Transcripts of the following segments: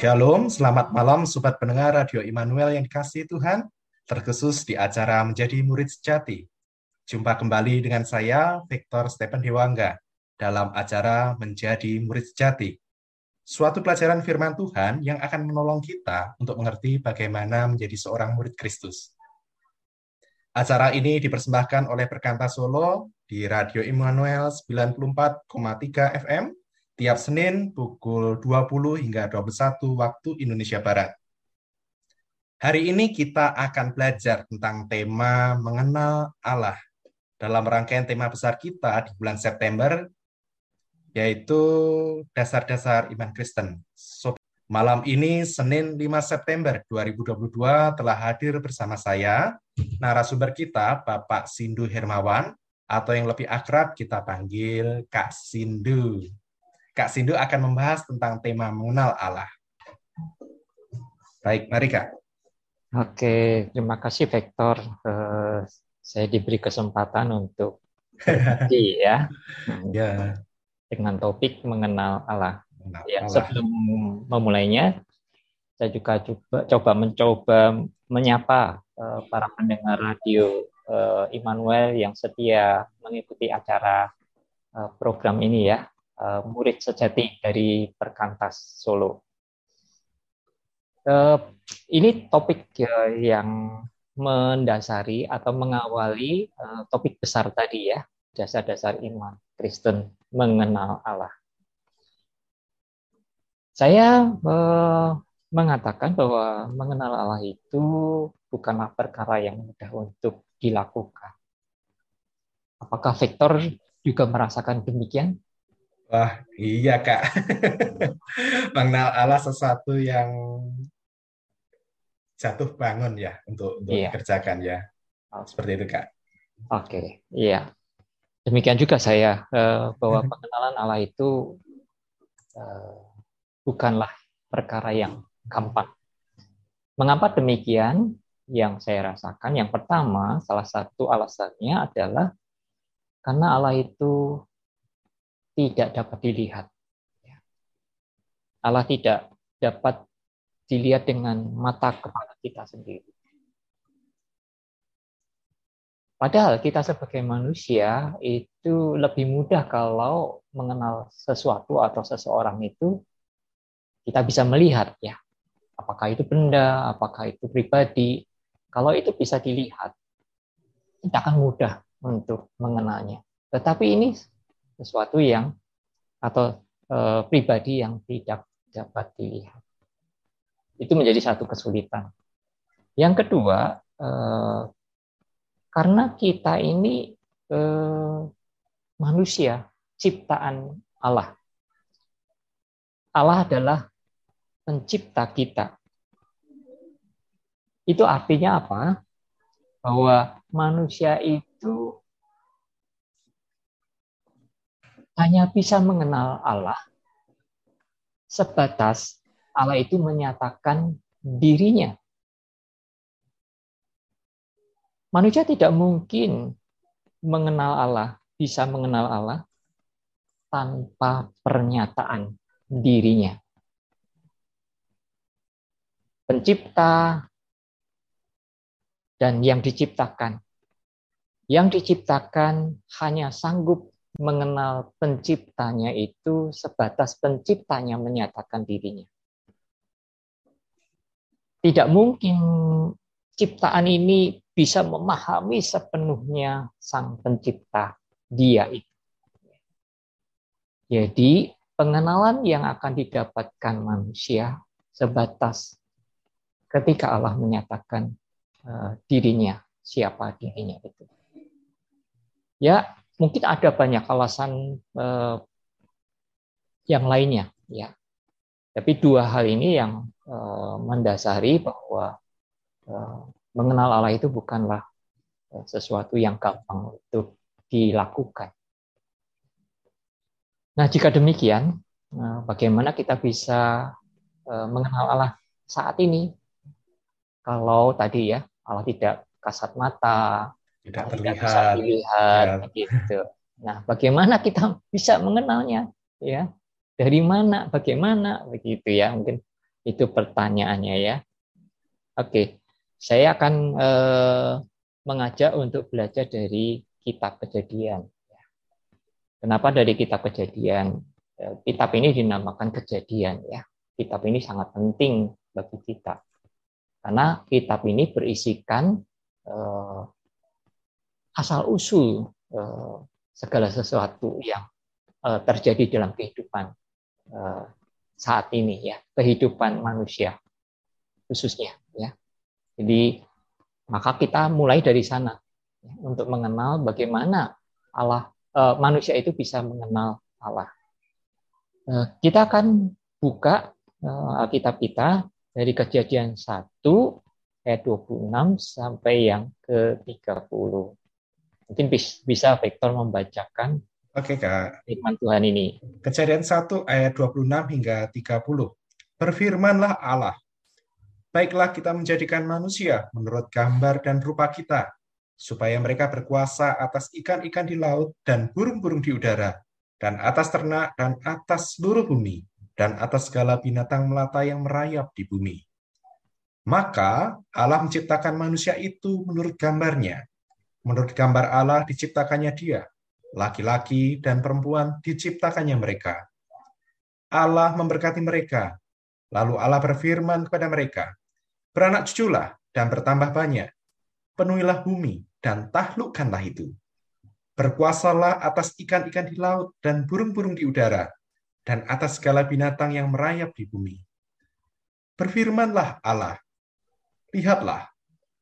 Shalom, selamat malam Sobat pendengar Radio Immanuel yang dikasih Tuhan, terkhusus di acara Menjadi Murid Sejati. Jumpa kembali dengan saya, Victor Stephen Dewangga, dalam acara Menjadi Murid Sejati. Suatu pelajaran firman Tuhan yang akan menolong kita untuk mengerti bagaimana menjadi seorang murid Kristus. Acara ini dipersembahkan oleh Perkanta Solo di Radio Immanuel 94,3 FM tiap Senin pukul 20 hingga 21 waktu Indonesia Barat. Hari ini kita akan belajar tentang tema mengenal Allah dalam rangkaian tema besar kita di bulan September, yaitu dasar-dasar iman Kristen. So, malam ini, Senin 5 September 2022, telah hadir bersama saya, narasumber kita, Bapak Sindu Hermawan, atau yang lebih akrab kita panggil Kak Sindu. Kak Sindu akan membahas tentang tema mengenal Allah. Baik, mari Kak. Oke, terima kasih Vektor. Uh, saya diberi kesempatan untuk berbagi ya. ya. Dengan topik mengenal Allah. Mengenal ya, Allah. Sebelum memulainya, saya juga coba, coba mencoba menyapa uh, para pendengar radio uh, Immanuel yang setia mengikuti acara uh, program ini ya. Eh, murid sejati dari Perkantas Solo. Uh, ini topik uh, yang mendasari atau mengawali topik besar tadi ya, dasar-dasar iman Kristen mengenal Allah. Saya mengatakan bahwa mengenal Allah itu bukanlah perkara yang mudah untuk dilakukan. Apakah Victor juga merasakan demikian? Wah, iya Kak. Mengenal Allah sesuatu yang jatuh bangun ya untuk untuk iya. dikerjakan ya. Seperti itu Kak. Oke, iya. Demikian juga saya eh, bahwa pengenalan Allah itu eh, bukanlah perkara yang gampang. Mengapa demikian? Yang saya rasakan, yang pertama, salah satu alasannya adalah karena Allah itu tidak dapat dilihat. Allah tidak dapat dilihat dengan mata kepala kita sendiri. Padahal kita sebagai manusia itu lebih mudah kalau mengenal sesuatu atau seseorang itu kita bisa melihat ya. Apakah itu benda, apakah itu pribadi. Kalau itu bisa dilihat, kita akan mudah untuk mengenalnya. Tetapi ini sesuatu yang atau e, pribadi yang tidak dapat dilihat. Itu menjadi satu kesulitan. Yang kedua, e, karena kita ini e, manusia, ciptaan Allah. Allah adalah pencipta kita. Itu artinya apa? Bahwa manusia itu hanya bisa mengenal Allah sebatas Allah itu menyatakan dirinya. Manusia tidak mungkin mengenal Allah, bisa mengenal Allah tanpa pernyataan dirinya. Pencipta dan yang diciptakan. Yang diciptakan hanya sanggup mengenal penciptanya itu sebatas penciptanya menyatakan dirinya. Tidak mungkin ciptaan ini bisa memahami sepenuhnya sang pencipta dia itu. Jadi pengenalan yang akan didapatkan manusia sebatas ketika Allah menyatakan uh, dirinya, siapa dirinya itu. Ya, mungkin ada banyak alasan eh, yang lainnya ya. Tapi dua hal ini yang eh, mendasari bahwa eh, mengenal Allah itu bukanlah eh, sesuatu yang gampang untuk dilakukan. Nah jika demikian eh, bagaimana kita bisa eh, mengenal Allah saat ini? Kalau tadi ya Allah tidak kasat mata tidak terlihat, tidak bisa dilihat ya. gitu. Nah, bagaimana kita bisa mengenalnya ya? Dari mana, bagaimana begitu ya? Mungkin Itu pertanyaannya ya. Oke, saya akan eh, mengajak untuk belajar dari kitab kejadian. Kenapa dari kitab kejadian? Eh, kitab ini dinamakan kejadian ya. Kitab ini sangat penting bagi kita. Karena kitab ini berisikan eh, asal usul eh, segala sesuatu yang eh, terjadi dalam kehidupan eh, saat ini ya, kehidupan manusia khususnya ya. Jadi maka kita mulai dari sana ya, untuk mengenal bagaimana Allah eh, manusia itu bisa mengenal Allah. Eh, kita akan buka eh, Alkitab kita dari kejadian 1 ayat 26 sampai yang ke-30. Mungkin bisa Vektor membacakan Oke, Kak. firman Tuhan ini. Kejadian 1 ayat 26 hingga 30. Berfirmanlah Allah, Baiklah kita menjadikan manusia menurut gambar dan rupa kita, supaya mereka berkuasa atas ikan-ikan di laut dan burung-burung di udara, dan atas ternak dan atas seluruh bumi, dan atas segala binatang melata yang merayap di bumi. Maka Allah menciptakan manusia itu menurut gambarnya. Menurut gambar Allah diciptakannya dia, laki-laki dan perempuan diciptakannya mereka. Allah memberkati mereka. Lalu Allah berfirman kepada mereka, Beranak cuculah dan bertambah banyak. Penuhilah bumi dan taklukkanlah itu. Berkuasalah atas ikan-ikan di laut dan burung-burung di udara, dan atas segala binatang yang merayap di bumi. Berfirmanlah Allah, Lihatlah,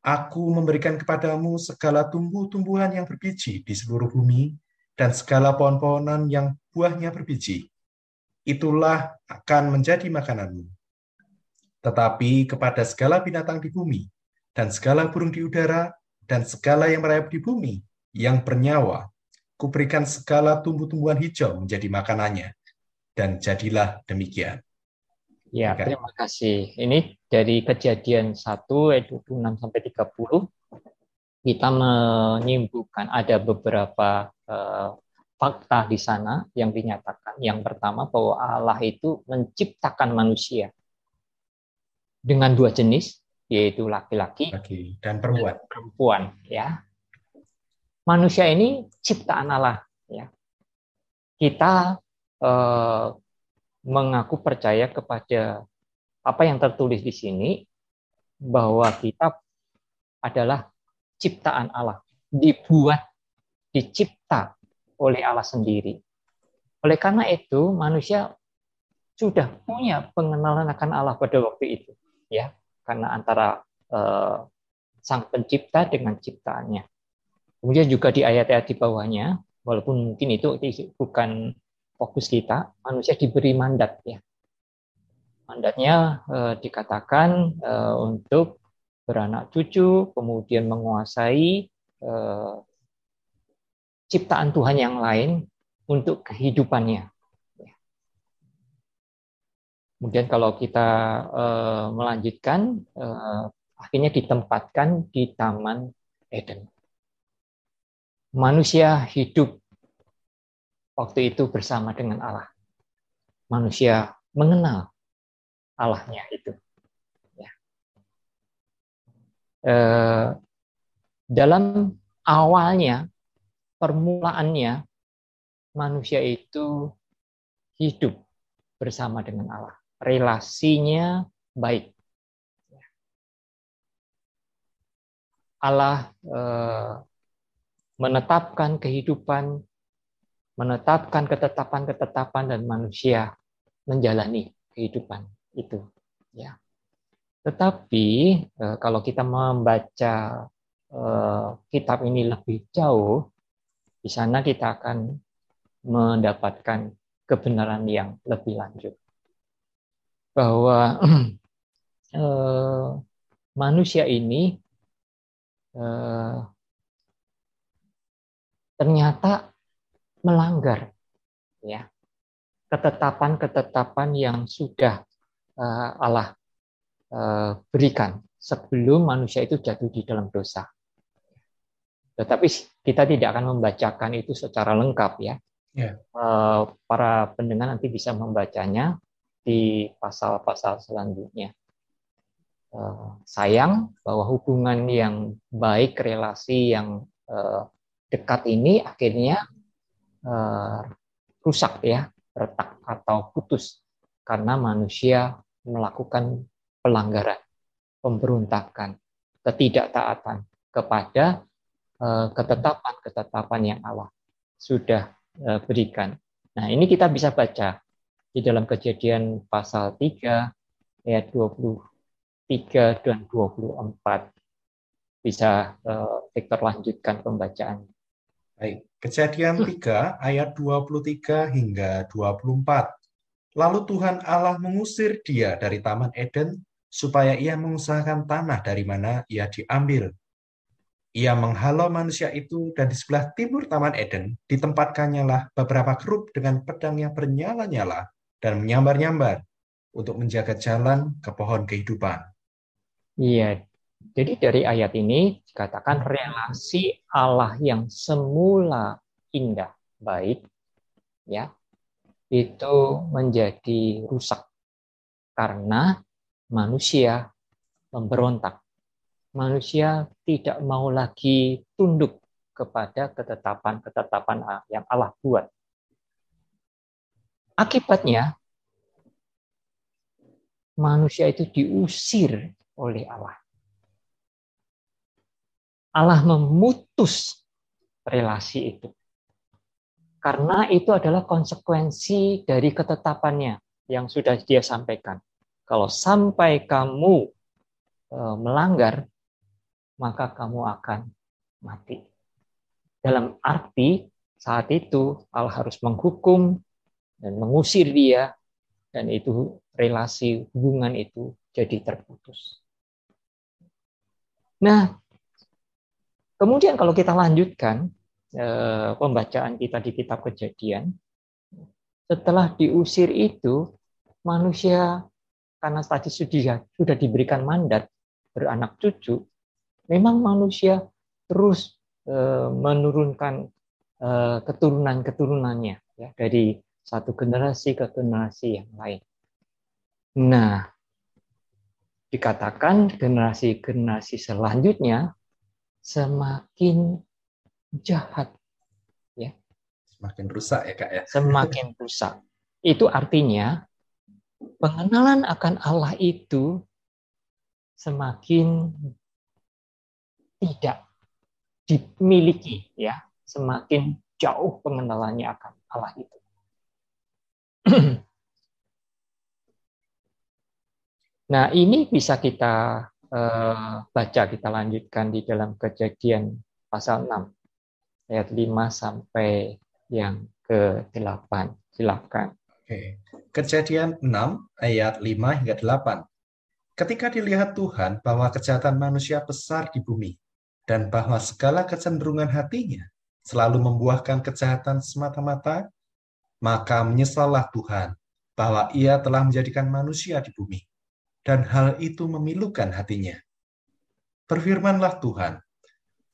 aku memberikan kepadamu segala tumbuh-tumbuhan yang berbiji di seluruh bumi, dan segala pohon-pohonan yang buahnya berbiji. Itulah akan menjadi makananmu tetapi kepada segala binatang di bumi, dan segala burung di udara, dan segala yang merayap di bumi, yang bernyawa, kuberikan segala tumbuh-tumbuhan hijau menjadi makanannya. Dan jadilah demikian. Ya, terima kasih. Ini dari kejadian 1 ayat 26 sampai 30 kita menyimpulkan ada beberapa uh, fakta di sana yang dinyatakan. Yang pertama bahwa Allah itu menciptakan manusia dengan dua jenis yaitu laki-laki dan perempuan. Dan perempuan ya. Manusia ini ciptaan Allah ya. Kita eh, mengaku percaya kepada apa yang tertulis di sini bahwa kita adalah ciptaan Allah, dibuat, dicipta oleh Allah sendiri. Oleh karena itu, manusia sudah punya pengenalan akan Allah pada waktu itu ya karena antara uh, sang pencipta dengan ciptaannya. Kemudian juga di ayat-ayat di bawahnya, walaupun mungkin itu bukan fokus kita, manusia diberi mandat ya. Mandatnya uh, dikatakan uh, untuk beranak cucu, kemudian menguasai uh, ciptaan Tuhan yang lain untuk kehidupannya. Kemudian kalau kita uh, melanjutkan, uh, akhirnya ditempatkan di Taman Eden. Manusia hidup waktu itu bersama dengan Allah. Manusia mengenal Allahnya itu. Ya. Uh, dalam awalnya, permulaannya, manusia itu hidup bersama dengan Allah relasinya baik. Allah eh, menetapkan kehidupan, menetapkan ketetapan-ketetapan dan manusia menjalani kehidupan itu. Ya. Tetapi eh, kalau kita membaca eh, kitab ini lebih jauh, di sana kita akan mendapatkan kebenaran yang lebih lanjut bahwa eh, manusia ini ternyata melanggar ya ketetapan-ketetapan yang sudah eh, Allah eh, berikan sebelum manusia itu jatuh di dalam dosa. Tetapi kita tidak akan membacakan itu secara lengkap ya. Yeah. Ya. para pendengar nanti bisa membacanya di pasal-pasal selanjutnya. Uh, sayang bahwa hubungan yang baik, relasi yang uh, dekat ini akhirnya uh, rusak ya, retak atau putus karena manusia melakukan pelanggaran, pemberontakan, ketidaktaatan kepada ketetapan-ketetapan yang Allah sudah berikan. Nah, ini kita bisa baca di dalam kejadian pasal 3 ayat 23 dan 24. Bisa Victor lanjutkan pembacaan. Baik, kejadian 3 ayat 23 hingga 24. Lalu Tuhan Allah mengusir dia dari Taman Eden supaya ia mengusahakan tanah dari mana ia diambil. Ia menghalau manusia itu dan di sebelah timur Taman Eden ditempatkannya lah beberapa kerub dengan pedang yang bernyala-nyala dan menyambar-nyambar untuk menjaga jalan ke pohon kehidupan. Iya, jadi dari ayat ini dikatakan relasi Allah yang semula indah, baik, ya, itu menjadi rusak karena manusia memberontak. Manusia tidak mau lagi tunduk kepada ketetapan-ketetapan yang Allah buat. Akibatnya, manusia itu diusir oleh Allah. Allah memutus relasi itu. Karena itu adalah konsekuensi dari ketetapannya yang sudah dia sampaikan. Kalau sampai kamu e, melanggar, maka kamu akan mati. Dalam arti saat itu Allah harus menghukum dan mengusir dia dan itu relasi hubungan itu jadi terputus. Nah, kemudian kalau kita lanjutkan eh, pembacaan kita di kitab Kejadian, setelah diusir itu manusia karena tadi sudah sudah diberikan mandat beranak cucu, memang manusia terus eh, menurunkan eh, keturunan-keturunannya ya dari satu generasi ke generasi yang lain. Nah, dikatakan generasi-generasi selanjutnya semakin jahat ya. Semakin rusak ya, Kak ya. Semakin rusak. Itu artinya pengenalan akan Allah itu semakin tidak dimiliki ya, semakin jauh pengenalannya akan Allah itu. nah, ini bisa kita uh, baca, kita lanjutkan di dalam kejadian pasal 6, ayat 5 sampai yang ke-8. Silakan. Oke. Kejadian 6 ayat 5 hingga 8. Ketika dilihat Tuhan bahwa kejahatan manusia besar di bumi dan bahwa segala kecenderungan hatinya selalu membuahkan kejahatan semata-mata, maka menyesallah Tuhan bahwa ia telah menjadikan manusia di bumi, dan hal itu memilukan hatinya. Berfirmanlah Tuhan,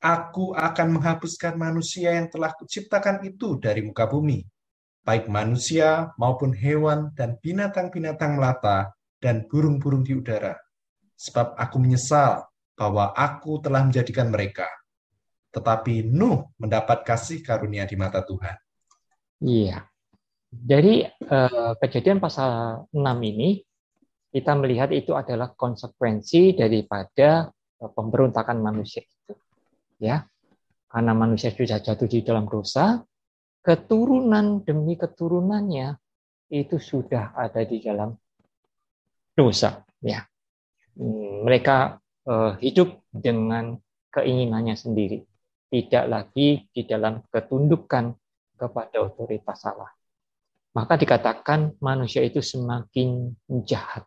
Aku akan menghapuskan manusia yang telah kuciptakan itu dari muka bumi, baik manusia maupun hewan dan binatang-binatang melata dan burung-burung di udara. Sebab aku menyesal bahwa aku telah menjadikan mereka. Tetapi Nuh mendapat kasih karunia di mata Tuhan. Iya. Jadi eh, kejadian pasal 6 ini kita melihat itu adalah konsekuensi daripada eh, pemberontakan manusia itu. Ya. Karena manusia sudah jatuh di dalam dosa, keturunan demi keturunannya itu sudah ada di dalam dosa, ya. Hmm, mereka eh, hidup dengan keinginannya sendiri, tidak lagi di dalam ketundukan kepada otoritas Allah maka dikatakan manusia itu semakin jahat.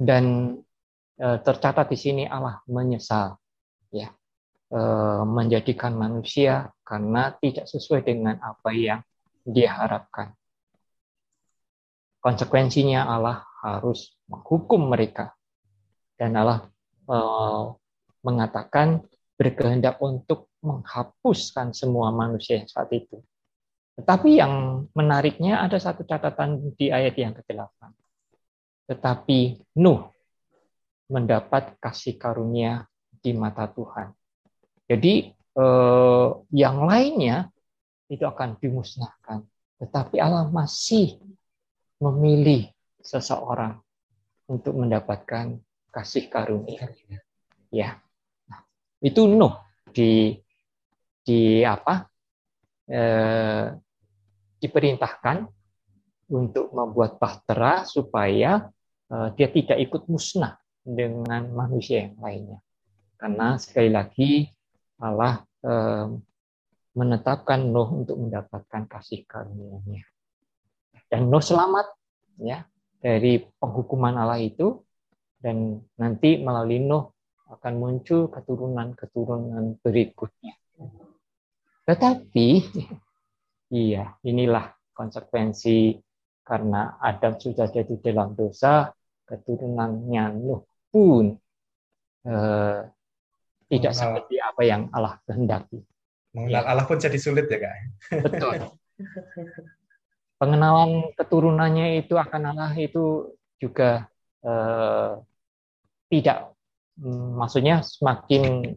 Dan e, tercatat di sini Allah menyesal ya e, menjadikan manusia karena tidak sesuai dengan apa yang dia harapkan. Konsekuensinya Allah harus menghukum mereka. Dan Allah e, mengatakan berkehendak untuk menghapuskan semua manusia saat itu Tetapi yang menariknya ada satu catatan di ayat yang ke-8. Tetapi Nuh mendapat kasih karunia di mata Tuhan. Jadi eh, yang lainnya itu akan dimusnahkan. Tetapi Allah masih memilih seseorang untuk mendapatkan kasih karunia. Ya, nah, itu Nuh di di apa? Eh, diperintahkan untuk membuat bahtera supaya dia tidak ikut musnah dengan manusia yang lainnya. Karena sekali lagi Allah uh, menetapkan Nuh untuk mendapatkan kasih karunia-Nya. Dan Nuh selamat ya dari penghukuman Allah itu dan nanti melalui Nuh akan muncul keturunan-keturunan berikutnya. Tetapi Iya, inilah konsekuensi karena Adam sudah jadi dalam dosa, keturunannya Nuh pun eh, tidak seperti apa yang Allah kehendaki. Mengenal ya. Allah pun jadi sulit ya kak. Betul. Pengenalan keturunannya itu akan Allah itu juga eh, tidak, mm, maksudnya semakin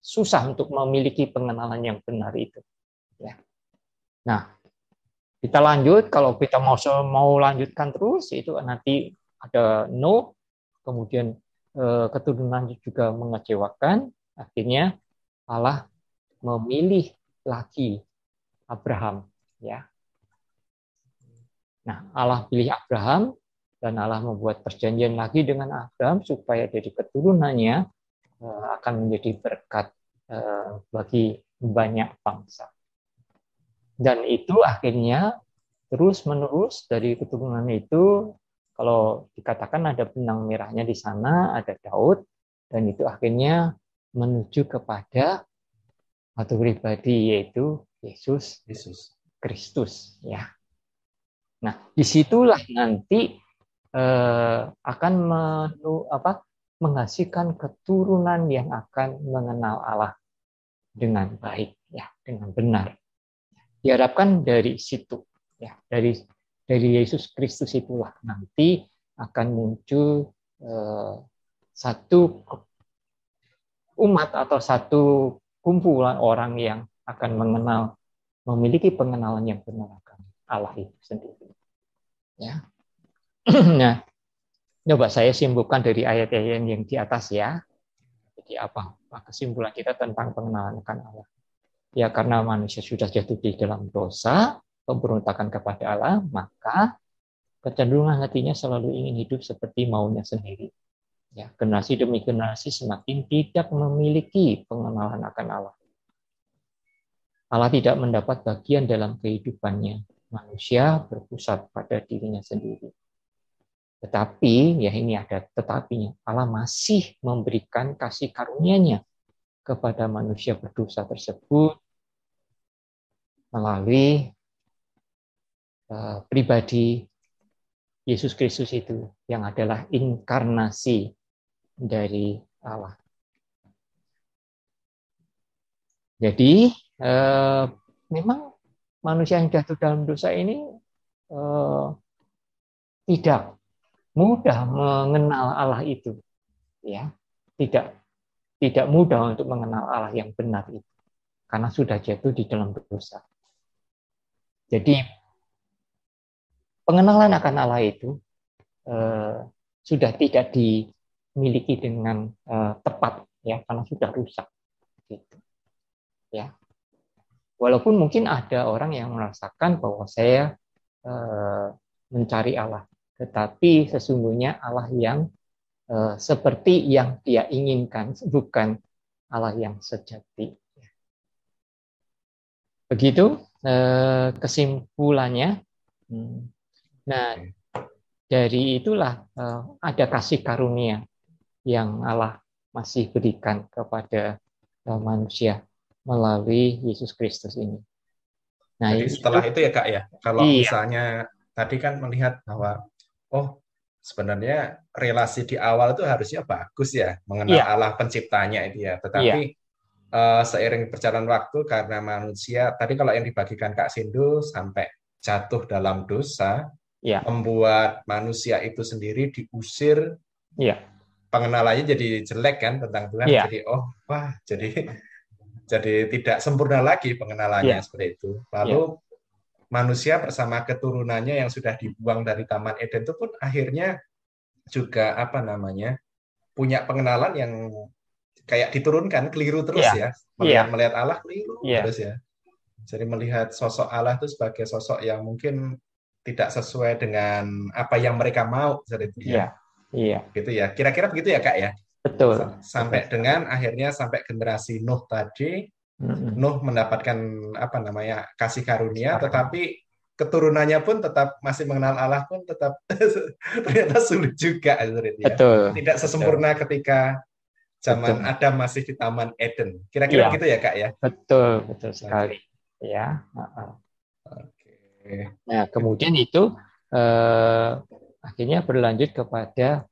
susah untuk memiliki pengenalan yang benar itu. Ya. Nah, kita lanjut kalau kita mau mau lanjutkan terus itu nanti ada no, kemudian eh, keturunan juga mengecewakan, akhirnya Allah memilih lagi Abraham, ya. Nah, Allah pilih Abraham dan Allah membuat perjanjian lagi dengan Abraham supaya dari keturunannya eh, akan menjadi berkat eh, bagi banyak bangsa. Dan itu akhirnya terus menerus dari keturunan itu kalau dikatakan ada benang merahnya di sana, ada Daud, dan itu akhirnya menuju kepada satu pribadi yaitu Yesus Yesus Kristus ya. Nah, di situlah nanti eh, akan menu, apa, menghasilkan keturunan yang akan mengenal Allah dengan baik ya, dengan benar diharapkan dari situ ya dari dari Yesus Kristus itulah nanti akan muncul eh, satu umat atau satu kumpulan orang yang akan mengenal memiliki pengenalan yang benar akan Allah itu sendiri. Ya. Nah coba saya simpulkan dari ayat-ayat yang di atas ya. Jadi apa? Kesimpulan kita tentang pengenalan akan Allah? Ya karena manusia sudah jatuh di dalam dosa, pemberontakan kepada Allah, maka kecenderungan hatinya selalu ingin hidup seperti maunya sendiri. Ya, generasi demi generasi semakin tidak memiliki pengenalan akan Allah. Allah tidak mendapat bagian dalam kehidupannya. Manusia berpusat pada dirinya sendiri. Tetapi, ya ini ada tetapinya, Allah masih memberikan kasih karunia-Nya kepada manusia berdosa tersebut melalui uh, pribadi Yesus Kristus itu yang adalah inkarnasi dari Allah. Jadi uh, memang manusia yang jatuh dalam dosa ini uh, tidak mudah mengenal Allah itu, ya, tidak tidak mudah untuk mengenal Allah yang benar itu karena sudah jatuh di dalam dosa. Jadi pengenalan akan Allah itu eh, sudah tidak dimiliki dengan eh, tepat ya karena sudah rusak. Gitu. Ya. Walaupun mungkin ada orang yang merasakan bahwa saya eh, mencari Allah, tetapi sesungguhnya Allah yang Eh, seperti yang dia inginkan, bukan Allah yang sejati. Begitu eh, kesimpulannya. Hmm. Nah, dari itulah eh, ada kasih karunia yang Allah masih berikan kepada manusia melalui Yesus Kristus ini. Nah, Jadi setelah itu, itu ya kak ya, kalau iya. misalnya tadi kan melihat bahwa oh sebenarnya relasi di awal itu harusnya bagus ya mengenal yeah. Allah penciptanya itu ya. Tetapi yeah. uh, seiring berjalan waktu karena manusia tadi kalau yang dibagikan Kak Sindu sampai jatuh dalam dosa, ya. membuat manusia itu sendiri diusir, ya. pengenalannya jadi jelek kan tentang Tuhan, ya. jadi oh wah jadi jadi tidak sempurna lagi pengenalannya ya. seperti itu. Lalu ya. manusia bersama keturunannya yang sudah dibuang dari Taman Eden itu pun akhirnya juga apa namanya punya pengenalan yang kayak diturunkan keliru terus yeah. ya melihat yeah. melihat Allah keliru yeah. terus ya jadi melihat sosok Allah itu sebagai sosok yang mungkin tidak sesuai dengan apa yang mereka mau seperti itu ya. Iya. Iya. Gitu ya. Kira-kira begitu ya, Kak ya? Betul. Sampai Betul. dengan akhirnya sampai generasi Nuh tadi mm-hmm. Nuh mendapatkan apa namanya? kasih karunia Sekarang. tetapi keturunannya pun tetap masih mengenal Allah pun tetap ternyata sulit juga seperti ya. Betul. Tidak sesempurna Betul. ketika zaman betul. Adam masih di Taman Eden. Kira-kira ya. gitu ya, Kak ya? Betul, betul sekali. Ya. Oke. Nah, kemudian itu eh, akhirnya berlanjut kepada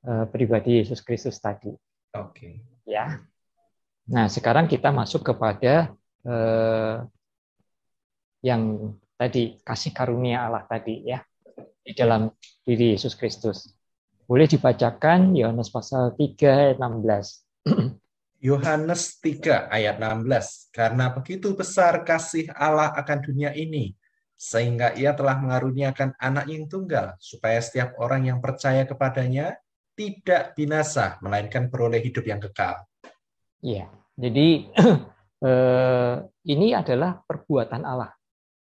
eh, pribadi Yesus Kristus tadi. Oke. Ya. Nah, sekarang kita masuk kepada eh, yang tadi kasih karunia Allah tadi ya di dalam diri Yesus Kristus. Boleh dibacakan Yohanes pasal 3 ayat 16. Yohanes 3 ayat 16. Karena begitu besar kasih Allah akan dunia ini, sehingga ia telah mengaruniakan anak yang tunggal, supaya setiap orang yang percaya kepadanya tidak binasa, melainkan beroleh hidup yang kekal. Iya, jadi eh, ini adalah perbuatan Allah.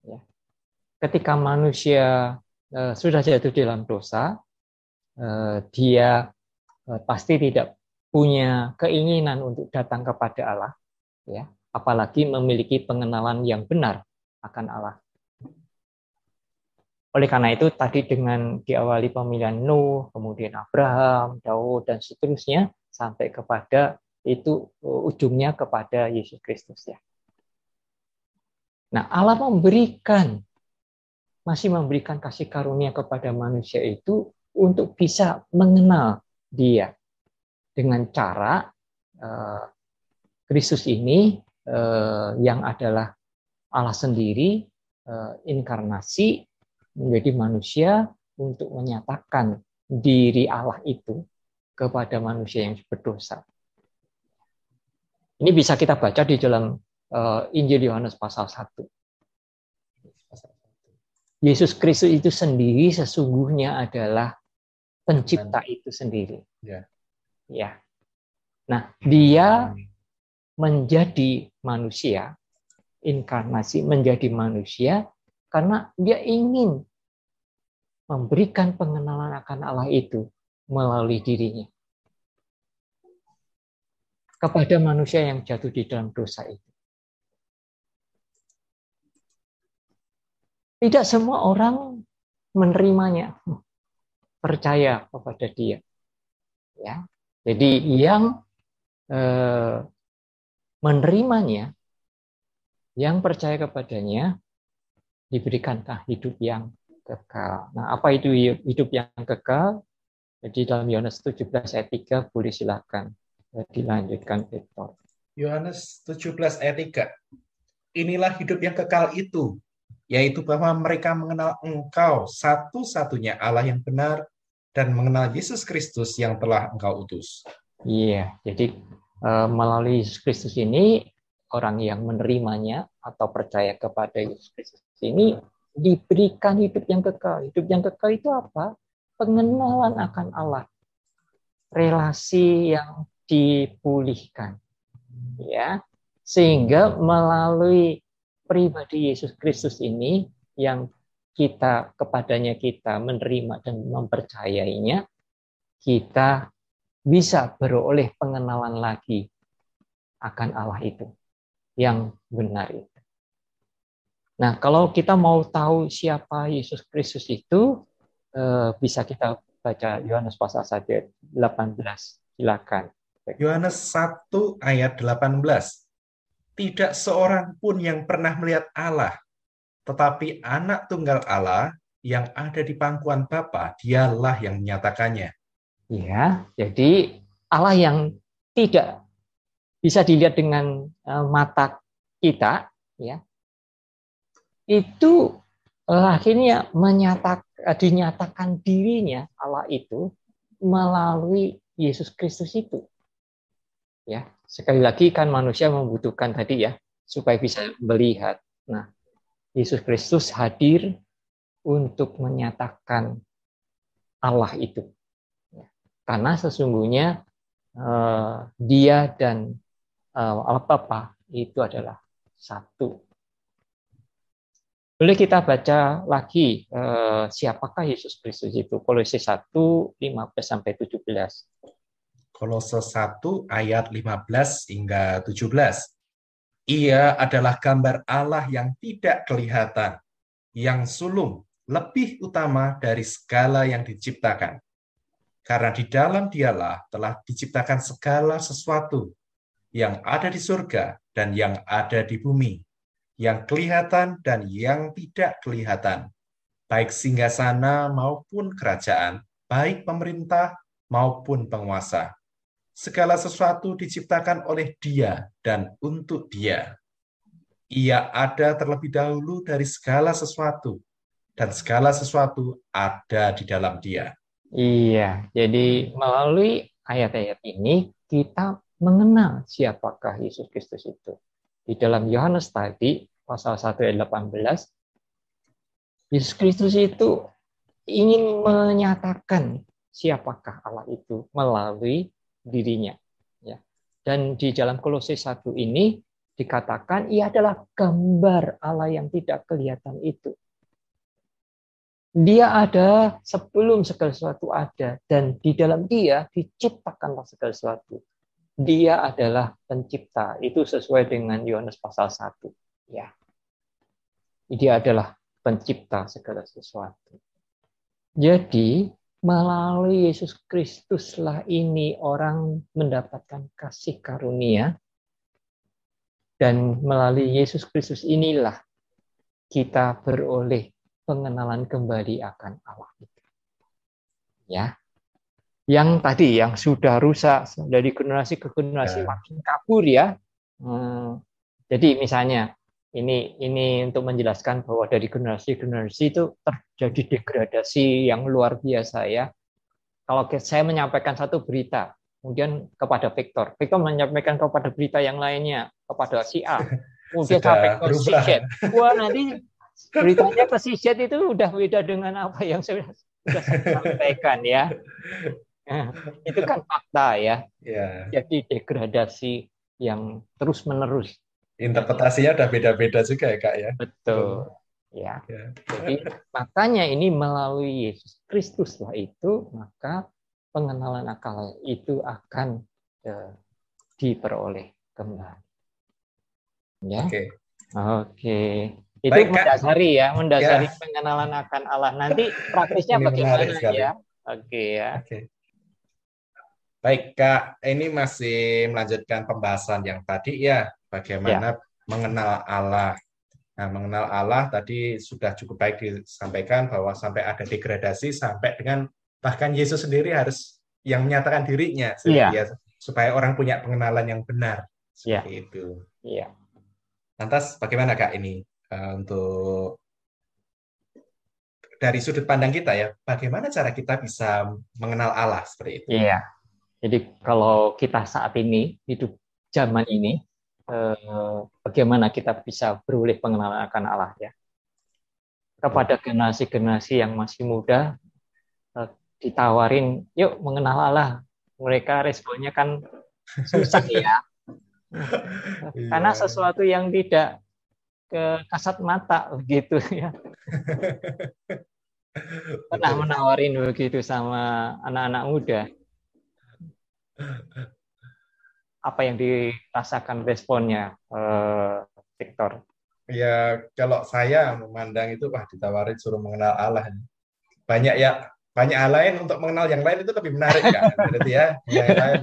Ya. Ketika manusia eh, sudah jatuh dalam dosa, Eh, dia pasti tidak punya keinginan untuk datang kepada Allah, ya, apalagi memiliki pengenalan yang benar akan Allah. Oleh karena itu tadi dengan diawali pemilihan Nuh, kemudian Abraham, Daud dan seterusnya sampai kepada itu eh, ujungnya kepada Yesus Kristus ya. Nah, Allah memberikan masih memberikan kasih karunia kepada manusia itu untuk bisa mengenal dia dengan cara uh, Kristus ini uh, yang adalah Allah sendiri uh, inkarnasi menjadi manusia untuk menyatakan diri Allah itu kepada manusia yang berdosa. Ini bisa kita baca di dalam uh, Injil Yohanes pasal 1. Yesus Kristus itu sendiri sesungguhnya adalah pencipta itu sendiri. Ya. ya. Nah, dia menjadi manusia, inkarnasi menjadi manusia karena dia ingin memberikan pengenalan akan Allah itu melalui dirinya kepada manusia yang jatuh di dalam dosa itu. Tidak semua orang menerimanya percaya kepada dia. Ya. Jadi yang eh, menerimanya, yang percaya kepadanya, diberikanlah hidup yang kekal. Nah, apa itu hidup yang kekal? Jadi dalam Yohanes 17 ayat 3 boleh silakan dilanjutkan Victor. Yohanes 17 ayat 3. Inilah hidup yang kekal itu, yaitu bahwa mereka mengenal Engkau satu-satunya Allah yang benar dan mengenal Yesus Kristus yang telah engkau utus. Iya, jadi uh, melalui Yesus Kristus ini orang yang menerimanya atau percaya kepada Yesus Kristus ini diberikan hidup yang kekal. Hidup yang kekal itu apa? Pengenalan akan Allah. Relasi yang dipulihkan. Ya. Sehingga melalui pribadi Yesus Kristus ini yang kita kepadanya kita menerima dan mempercayainya, kita bisa beroleh pengenalan lagi akan Allah itu yang benar itu. Nah, kalau kita mau tahu siapa Yesus Kristus itu, eh, bisa kita baca Yohanes pasal 1 18. Silakan. Yohanes 1 ayat 18. Tidak seorang pun yang pernah melihat Allah, tetapi anak tunggal Allah yang ada di pangkuan Bapa, dialah yang menyatakannya. Ya, jadi Allah yang tidak bisa dilihat dengan uh, mata kita, ya, itu uh, akhirnya menyatak, uh, dinyatakan dirinya Allah itu melalui Yesus Kristus itu. Ya, sekali lagi kan manusia membutuhkan tadi ya supaya bisa melihat. Nah, Yesus Kristus hadir untuk menyatakan Allah itu. Ya. Karena sesungguhnya uh, dia dan Allah Bapa itu adalah satu. Boleh kita baca lagi uh, siapakah Yesus Kristus itu? Kolose 1 15 sampai 17. Kolose 1 ayat 15 hingga 17. Ia adalah gambar Allah yang tidak kelihatan, yang sulung, lebih utama dari segala yang diciptakan. Karena di dalam dialah telah diciptakan segala sesuatu yang ada di surga dan yang ada di bumi, yang kelihatan dan yang tidak kelihatan, baik singgasana maupun kerajaan, baik pemerintah maupun penguasa. Segala sesuatu diciptakan oleh Dia dan untuk Dia. Ia ada terlebih dahulu dari segala sesuatu, dan segala sesuatu ada di dalam Dia. Iya, jadi melalui ayat-ayat ini kita mengenal siapakah Yesus Kristus itu. Di dalam Yohanes tadi, pasal 1 ayat 18, Yesus Kristus itu ingin menyatakan siapakah Allah itu melalui dirinya. Ya. Dan di dalam Kolose 1 ini dikatakan ia adalah gambar Allah yang tidak kelihatan itu. Dia ada sebelum segala sesuatu ada dan di dalam dia diciptakanlah segala sesuatu. Dia adalah pencipta. Itu sesuai dengan Yohanes pasal 1. Ya. Dia adalah pencipta segala sesuatu. Jadi, melalui Yesus Kristuslah ini orang mendapatkan kasih karunia dan melalui Yesus Kristus inilah kita beroleh pengenalan kembali akan Allah. Ya. Yang tadi yang sudah rusak dari generasi ke generasi ya. makin kabur ya. Hmm, jadi misalnya ini ini untuk menjelaskan bahwa dari generasi ke generasi itu terjadi degradasi yang luar biasa ya. Kalau saya menyampaikan satu berita, kemudian kepada Victor, Victor menyampaikan kepada berita yang lainnya kepada si A, kemudian sampai ke si Z. Wah nanti beritanya ke si Z itu udah beda dengan apa yang saya sudah sampaikan ya. Nah, itu kan fakta ya. ya. Jadi degradasi yang terus menerus. Interpretasinya udah beda-beda juga ya kak ya. Betul. Ya. ya. Jadi makanya ini melalui Yesus Kristus lah itu maka pengenalan akal itu akan uh, diperoleh kembali. Ya. Oke. Okay. Oke. Okay. Itu Baik, mendasari ya, mendasari ya. pengenalan akan Allah. Nanti praktisnya bagaimana ya? Oke ya. Oke. Baik Kak, ini masih melanjutkan pembahasan yang tadi ya, bagaimana ya. mengenal Allah. Nah, mengenal Allah tadi sudah cukup baik disampaikan bahwa sampai ada degradasi sampai dengan bahkan Yesus sendiri harus yang menyatakan dirinya ya. supaya orang punya pengenalan yang benar seperti ya. itu. Iya. Lantas bagaimana Kak ini uh, untuk dari sudut pandang kita ya, bagaimana cara kita bisa mengenal Allah seperti itu? Iya. Jadi kalau kita saat ini hidup zaman ini, eh, bagaimana kita bisa beroleh pengenalan akan Allah ya? Kepada generasi-generasi yang masih muda, eh, ditawarin, yuk mengenal Allah. Mereka responnya kan susah ya. Karena iya. sesuatu yang tidak ke kasat mata begitu ya. Pernah menawarin begitu sama anak-anak muda. Apa yang dirasakan responnya, eh, Victor? Ya kalau saya memandang itu wah ditawarin suruh mengenal Allah. Banyak ya banyak hal lain untuk mengenal yang lain itu lebih menarik kan. Berarti ya yang lain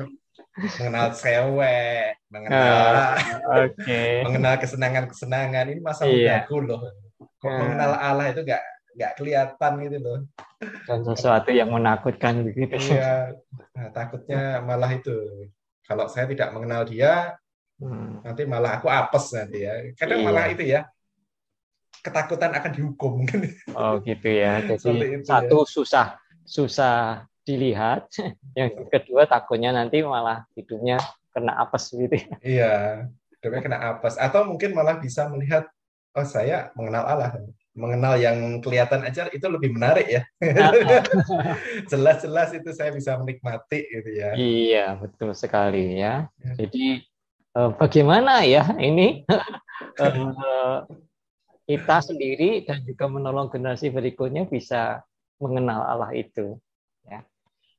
mengenal cewek, mengenal uh, okay. mengenal kesenangan-kesenangan ini masa mudaku loh. Kok uh. mengenal Allah itu gak nggak kelihatan gitu loh. Dan sesuatu yang menakutkan begitu. Iya. Nah, takutnya malah itu. Kalau saya tidak mengenal dia, Hmm. Nanti malah aku apes nanti ya. Kadang iya. malah itu ya ketakutan akan dihukum mungkin. Oh gitu ya. Jadi itu, satu ya. susah susah dilihat, yang kedua takutnya nanti malah hidupnya kena apes gitu. Ya. Iya, hidupnya kena apes atau mungkin malah bisa melihat oh saya mengenal Allah mengenal yang kelihatan aja itu lebih menarik ya. Jelas-jelas itu saya bisa menikmati gitu ya. Iya, betul sekali ya. ya. Jadi eh, bagaimana ya ini eh, kita sendiri dan juga menolong generasi berikutnya bisa mengenal Allah itu ya.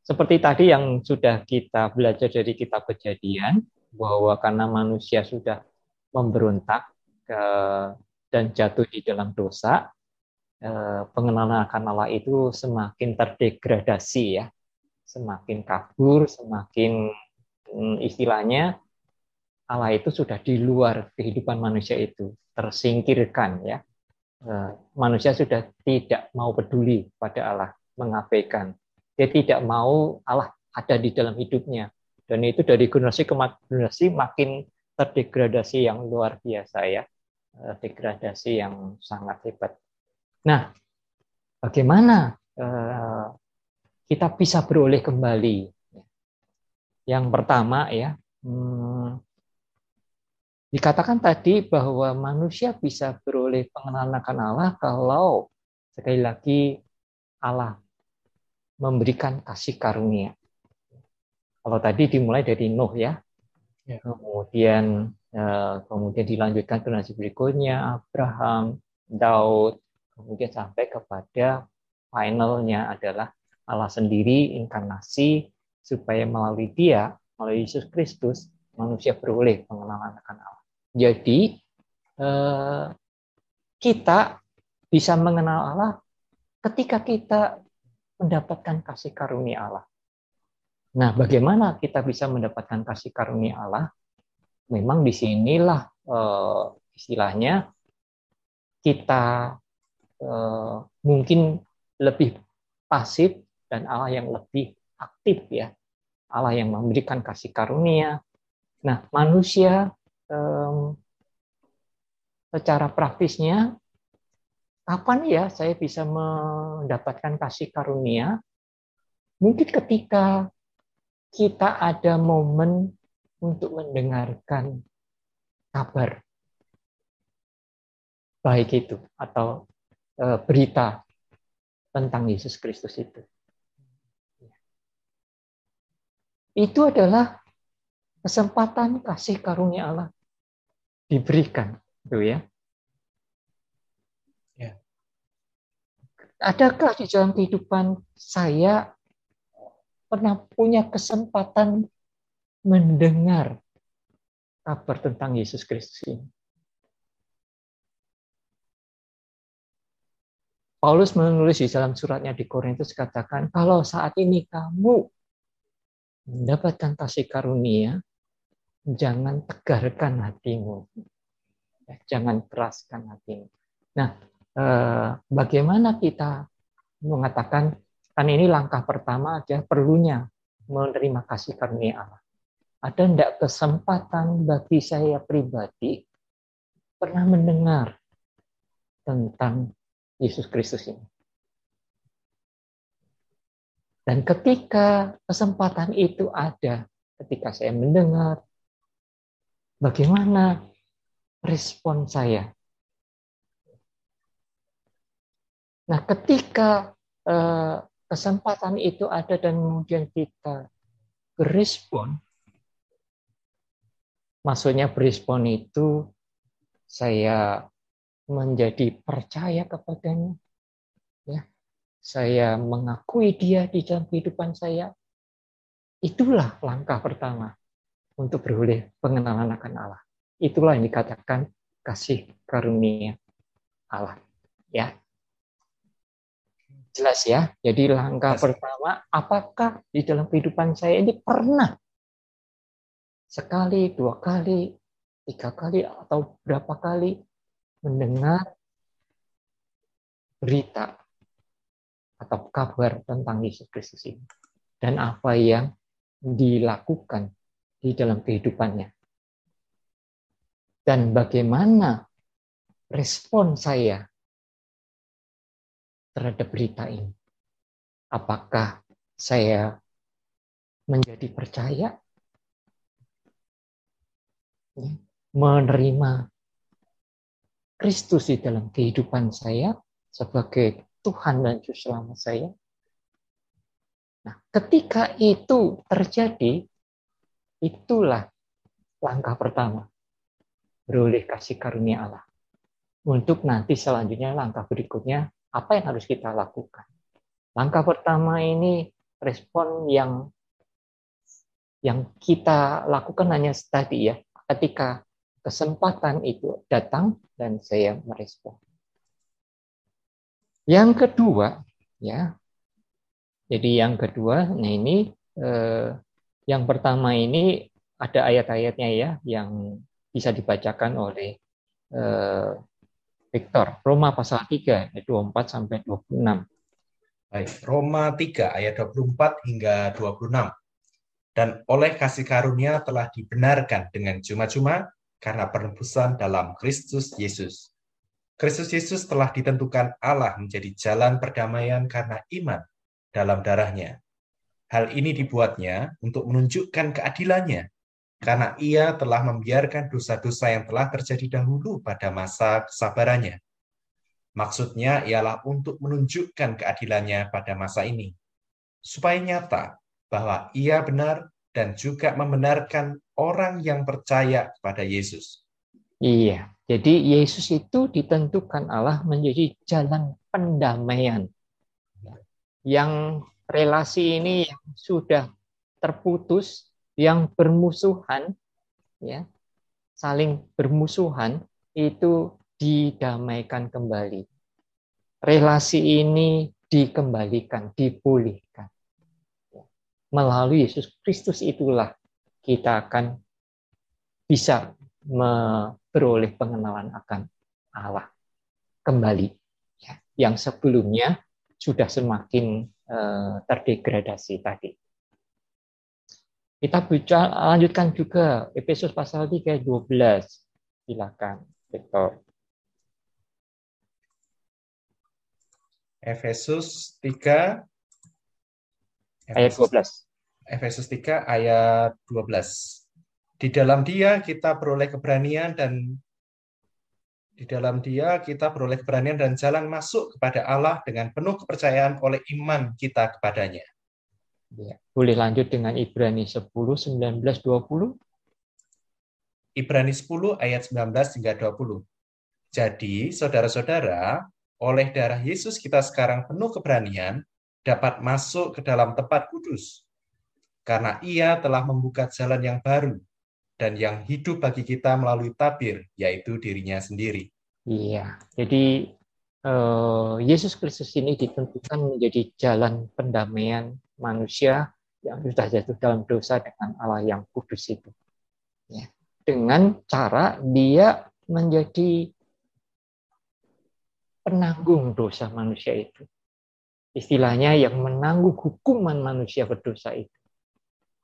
Seperti tadi yang sudah kita belajar dari kitab Kejadian bahwa karena manusia sudah memberontak ke dan jatuh di dalam dosa, eh, pengenalan akan Allah itu semakin terdegradasi ya, semakin kabur, semakin hmm, istilahnya Allah itu sudah di luar kehidupan manusia itu, tersingkirkan ya. Eh, manusia sudah tidak mau peduli pada Allah, mengabaikan. Dia tidak mau Allah ada di dalam hidupnya. Dan itu dari generasi ke generasi makin terdegradasi yang luar biasa ya. Eh, degradasi yang sangat hebat. Nah, bagaimana eh, kita bisa beroleh kembali? Yang pertama ya, hmm, dikatakan tadi bahwa manusia bisa beroleh pengenalan akan Allah kalau sekali lagi Allah memberikan kasih karunia. Kalau tadi dimulai dari Nuh ya, ya. kemudian kemudian dilanjutkan generasi berikutnya Abraham, Daud, kemudian sampai kepada finalnya adalah Allah sendiri inkarnasi supaya melalui dia, melalui Yesus Kristus, manusia beroleh pengenalan akan Allah. Jadi eh, kita bisa mengenal Allah ketika kita mendapatkan kasih karunia Allah. Nah, bagaimana kita bisa mendapatkan kasih karunia Allah? Memang di sinilah uh, istilahnya kita uh, mungkin lebih pasif dan Allah yang lebih aktif ya. Allah yang memberikan kasih karunia. Nah, manusia secara praktisnya kapan ya saya bisa mendapatkan kasih karunia? Mungkin ketika kita ada momen untuk mendengarkan kabar baik itu atau e, berita tentang Yesus Kristus itu. Itu adalah kesempatan kasih karunia Allah diberikan, itu ya. ya. Adakah di dalam kehidupan saya pernah punya kesempatan mendengar kabar tentang Yesus Kristus ini. Paulus menulis di dalam suratnya di Korintus katakan, kalau saat ini kamu mendapatkan kasih karunia, jangan tegarkan hatimu. Ya, jangan keraskan hatimu. Nah, eh, bagaimana kita mengatakan, kan ini langkah pertama aja perlunya menerima kasih karunia Allah ada tidak kesempatan bagi saya pribadi pernah mendengar tentang Yesus Kristus ini. Dan ketika kesempatan itu ada, ketika saya mendengar, bagaimana respon saya? Nah, ketika eh, kesempatan itu ada dan kemudian kita berespon, maksudnya berespon itu saya menjadi percaya kepadanya ya. Saya mengakui dia di dalam kehidupan saya. Itulah langkah pertama untuk beroleh pengenalan akan Allah. Itulah yang dikatakan kasih karunia Allah ya. Jelas ya? Jadi langkah pertama apakah di dalam kehidupan saya ini pernah sekali, dua kali, tiga kali, atau berapa kali mendengar berita atau kabar tentang Yesus Kristus ini dan apa yang dilakukan di dalam kehidupannya. dan bagaimana respon saya terhadap berita ini. Apakah saya menjadi percaya, ya, menerima Kristus di dalam kehidupan saya sebagai Tuhan dan Juru saya. Nah, ketika itu terjadi, itulah langkah pertama beroleh kasih karunia Allah. Untuk nanti selanjutnya langkah berikutnya apa yang harus kita lakukan. Langkah pertama ini respon yang yang kita lakukan hanya tadi ya, ketika kesempatan itu datang dan saya merespon. Yang kedua, ya, jadi yang kedua, nah ini eh, yang pertama ini ada ayat-ayatnya ya yang bisa dibacakan oleh uh, Victor. Roma pasal 3 ayat 24 sampai 26. Baik, Roma 3 ayat 24 hingga 26. Dan oleh kasih karunia telah dibenarkan dengan cuma-cuma karena penebusan dalam Kristus Yesus. Kristus Yesus telah ditentukan Allah menjadi jalan perdamaian karena iman dalam darahnya. Hal ini dibuatnya untuk menunjukkan keadilannya karena ia telah membiarkan dosa-dosa yang telah terjadi dahulu pada masa kesabarannya. Maksudnya ialah untuk menunjukkan keadilannya pada masa ini, supaya nyata bahwa ia benar dan juga membenarkan orang yang percaya kepada Yesus. Iya, jadi Yesus itu ditentukan Allah menjadi jalan pendamaian. Yang relasi ini yang sudah terputus yang bermusuhan ya saling bermusuhan itu didamaikan kembali. Relasi ini dikembalikan, dipulihkan. Melalui Yesus Kristus itulah kita akan bisa memperoleh pengenalan akan Allah kembali. Ya, yang sebelumnya sudah semakin uh, terdegradasi tadi. Kita bicara, lanjutkan juga Efesus pasal 3 ayat 12. Silakan, Victor. Efesus 3 ayat 12. Efesus 3 ayat 12. Di dalam dia kita peroleh keberanian dan di dalam dia kita peroleh keberanian dan jalan masuk kepada Allah dengan penuh kepercayaan oleh iman kita kepadanya. Ya. Boleh lanjut dengan Ibrani 10, 19, 20. Ibrani 10 ayat 19 hingga 20. Jadi, saudara-saudara, oleh darah Yesus kita sekarang penuh keberanian dapat masuk ke dalam tempat kudus. Karena ia telah membuka jalan yang baru dan yang hidup bagi kita melalui tabir, yaitu dirinya sendiri. Iya, jadi eh, Yesus Kristus ini ditentukan menjadi jalan pendamaian manusia yang sudah jatuh dalam dosa dengan Allah yang kudus itu. Ya. Dengan cara dia menjadi penanggung dosa manusia itu. Istilahnya yang menanggung hukuman manusia berdosa itu.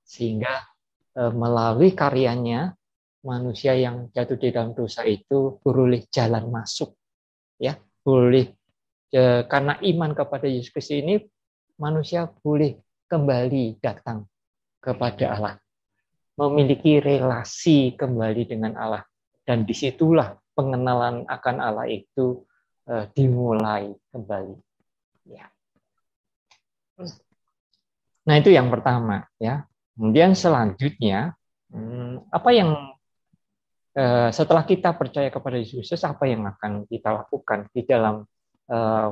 Sehingga e, melalui karyanya manusia yang jatuh di dalam dosa itu beroleh jalan masuk. Ya, boleh e, karena iman kepada Yesus Kristus ini manusia boleh kembali datang kepada Allah, memiliki relasi kembali dengan Allah, dan di situlah pengenalan akan Allah itu uh, dimulai kembali. Ya. Nah itu yang pertama, ya. Kemudian selanjutnya, hmm, apa yang uh, setelah kita percaya kepada Yesus, apa yang akan kita lakukan di dalam uh,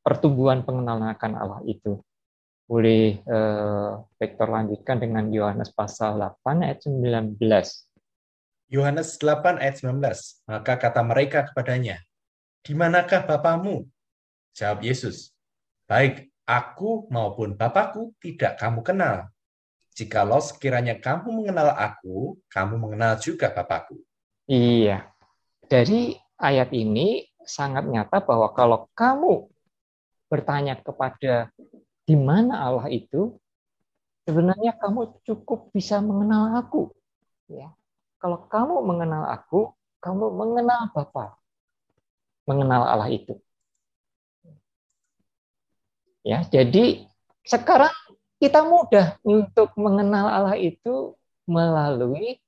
pertumbuhan pengenalan akan Allah itu? boleh eh, Vektor lanjutkan dengan Yohanes pasal 8 ayat 19. Yohanes 8 ayat 19. Maka kata mereka kepadanya, di manakah Bapamu? Jawab Yesus, baik aku maupun Bapakku tidak kamu kenal. Jikalau sekiranya kamu mengenal aku, kamu mengenal juga Bapakku. Iya. Dari ayat ini sangat nyata bahwa kalau kamu bertanya kepada di mana Allah itu, sebenarnya kamu cukup bisa mengenal aku. Ya. Kalau kamu mengenal aku, kamu mengenal Bapa, mengenal Allah itu. Ya, jadi sekarang kita mudah untuk mengenal Allah itu melalui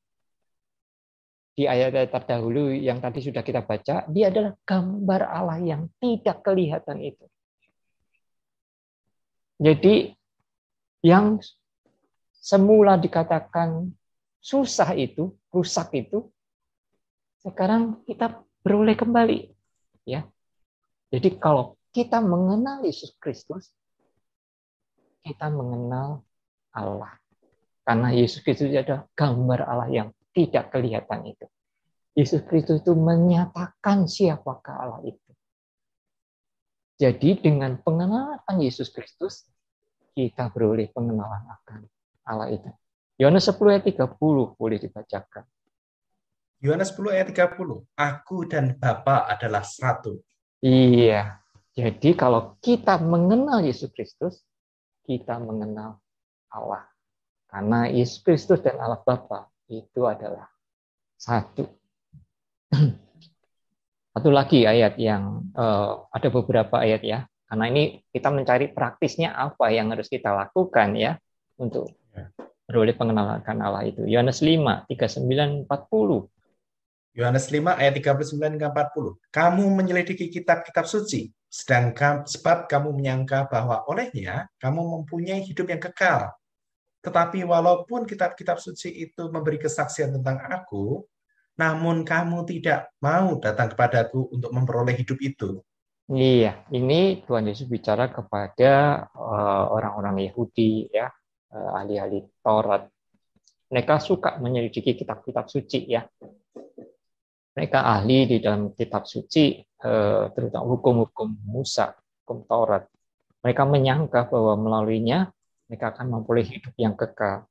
di ayat-ayat terdahulu yang tadi sudah kita baca, dia adalah gambar Allah yang tidak kelihatan itu. Jadi yang semula dikatakan susah itu, rusak itu, sekarang kita beroleh kembali. Ya. Jadi kalau kita mengenal Yesus Kristus, kita mengenal Allah. Karena Yesus Kristus adalah gambar Allah yang tidak kelihatan itu. Yesus Kristus itu menyatakan siapakah Allah itu. Jadi dengan pengenalan Yesus Kristus, kita beroleh pengenalan akan Allah itu. Yohanes 10 ayat 30 boleh dibacakan. Yohanes 10 ayat 30. Aku dan Bapa adalah satu. Iya. Jadi kalau kita mengenal Yesus Kristus, kita mengenal Allah. Karena Yesus Kristus dan Allah Bapa itu adalah satu. Satu lagi ayat yang uh, ada beberapa ayat ya. Karena ini kita mencari praktisnya apa yang harus kita lakukan ya untuk ya. beroleh pengenalan Allah itu. Yohanes 5, 39, 40. Yohanes 5 ayat 39 hingga 40. Kamu menyelidiki kitab-kitab suci, sedangkan sebab kamu menyangka bahwa olehnya kamu mempunyai hidup yang kekal. Tetapi walaupun kitab-kitab suci itu memberi kesaksian tentang aku, namun kamu tidak mau datang kepadaku untuk memperoleh hidup itu. Iya, ini Tuhan Yesus bicara kepada uh, orang-orang Yahudi ya, uh, ahli-ahli Taurat. Mereka suka menyelidiki kitab-kitab suci ya. Mereka ahli di dalam kitab suci, uh, terutama hukum-hukum Musa, hukum Taurat. Mereka menyangka bahwa melaluinya mereka akan memperoleh hidup yang kekal.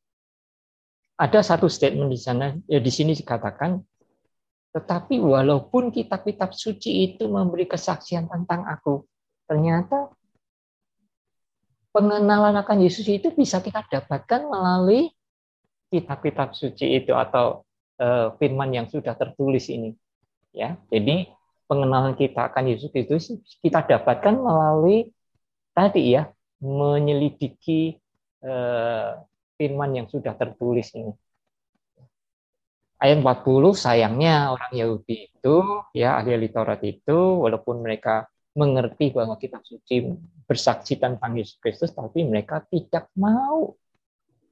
Ada satu statement di sana, ya di sini dikatakan tetapi walaupun kitab-kitab suci itu memberi kesaksian tentang aku, ternyata pengenalan akan Yesus itu bisa kita dapatkan melalui kitab-kitab suci itu atau uh, firman yang sudah tertulis ini. Ya, jadi pengenalan kita akan Yesus itu kita dapatkan melalui tadi ya menyelidiki uh, firman yang sudah tertulis ini ayat 40 sayangnya orang Yahudi itu ya ahli-ahli Taurat itu walaupun mereka mengerti bahwa kitab suci bersaksi tentang Yesus Kristus tapi mereka tidak mau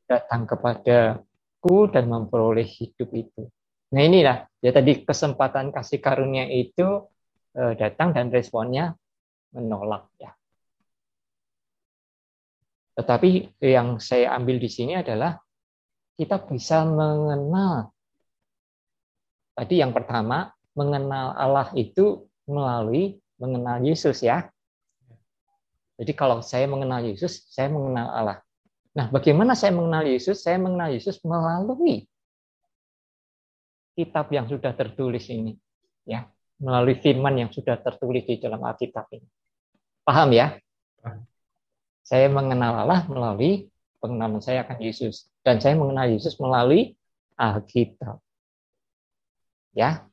datang kepadaku dan memperoleh hidup itu. Nah inilah ya tadi kesempatan kasih karunia itu eh, datang dan responnya menolak ya. Tetapi yang saya ambil di sini adalah kita bisa mengenal Tadi yang pertama, mengenal Allah itu melalui mengenal Yesus ya. Jadi kalau saya mengenal Yesus, saya mengenal Allah. Nah, bagaimana saya mengenal Yesus? Saya mengenal Yesus melalui kitab yang sudah tertulis ini, ya, melalui firman yang sudah tertulis di dalam Alkitab ini. Paham ya? Saya mengenal Allah melalui pengenalan saya akan Yesus dan saya mengenal Yesus melalui Alkitab. Ya.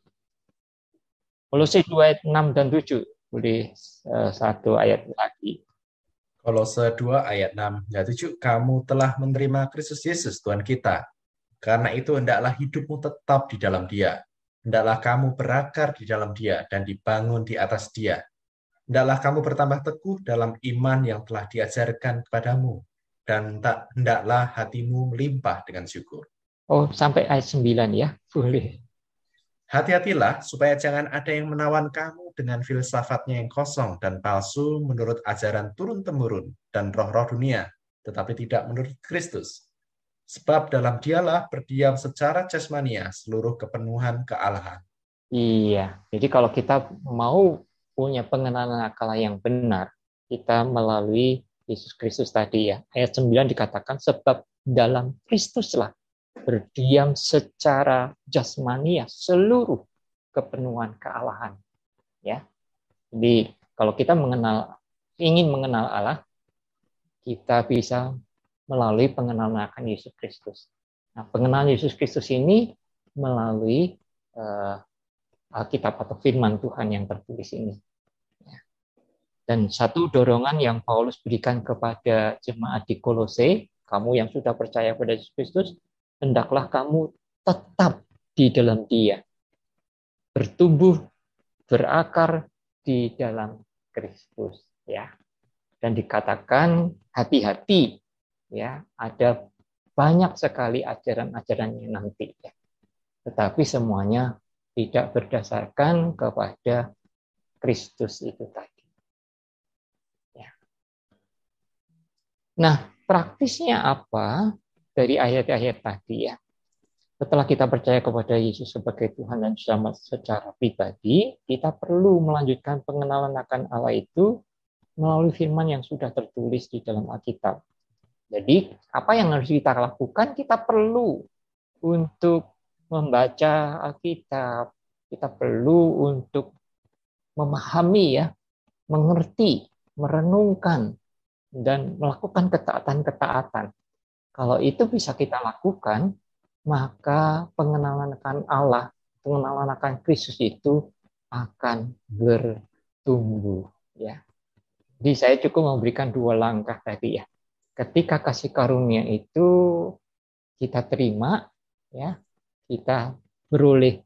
Kolose 2 ayat 6 dan 7. Boleh uh, satu ayat lagi. Kolose 2 ayat 6 dan 7. Kamu telah menerima Kristus Yesus Tuhan kita. Karena itu hendaklah hidupmu tetap di dalam dia. Hendaklah kamu berakar di dalam dia dan dibangun di atas dia. Hendaklah kamu bertambah teguh dalam iman yang telah diajarkan kepadamu. Dan tak hendaklah hatimu melimpah dengan syukur. Oh, sampai ayat 9 ya. Boleh. Hati-hatilah supaya jangan ada yang menawan kamu dengan filsafatnya yang kosong dan palsu menurut ajaran turun-temurun dan roh-roh dunia, tetapi tidak menurut Kristus. Sebab dalam dialah berdiam secara jasmania seluruh kepenuhan kealahan. Iya, jadi kalau kita mau punya pengenalan akal yang benar, kita melalui Yesus Kristus tadi ya. Ayat 9 dikatakan sebab dalam Kristuslah berdiam secara jasmania seluruh kepenuhan kealahan. Ya. Jadi kalau kita mengenal ingin mengenal Allah, kita bisa melalui pengenalan akan Yesus Kristus. Nah, pengenalan Yesus Kristus ini melalui uh, Alkitab atau firman Tuhan yang tertulis ini. Ya. Dan satu dorongan yang Paulus berikan kepada jemaat di Kolose, kamu yang sudah percaya pada Yesus Kristus, hendaklah kamu tetap di dalam Dia, bertumbuh, berakar di dalam Kristus, ya. Dan dikatakan hati-hati, ya, ada banyak sekali ajaran-ajarannya nanti, ya. Tetapi semuanya tidak berdasarkan kepada Kristus itu tadi. Ya. Nah, praktisnya apa dari ayat-ayat tadi ya? Setelah kita percaya kepada Yesus sebagai Tuhan dan Selamat secara pribadi, kita perlu melanjutkan pengenalan akan Allah itu melalui firman yang sudah tertulis di dalam Alkitab. Jadi, apa yang harus kita lakukan? Kita perlu untuk membaca Alkitab, kita perlu untuk memahami ya, mengerti, merenungkan dan melakukan ketaatan-ketaatan. Kalau itu bisa kita lakukan, maka pengenalan akan Allah, pengenalan akan Kristus itu akan bertumbuh ya. Jadi saya cukup memberikan dua langkah tadi ya. Ketika kasih karunia itu kita terima ya, kita beroleh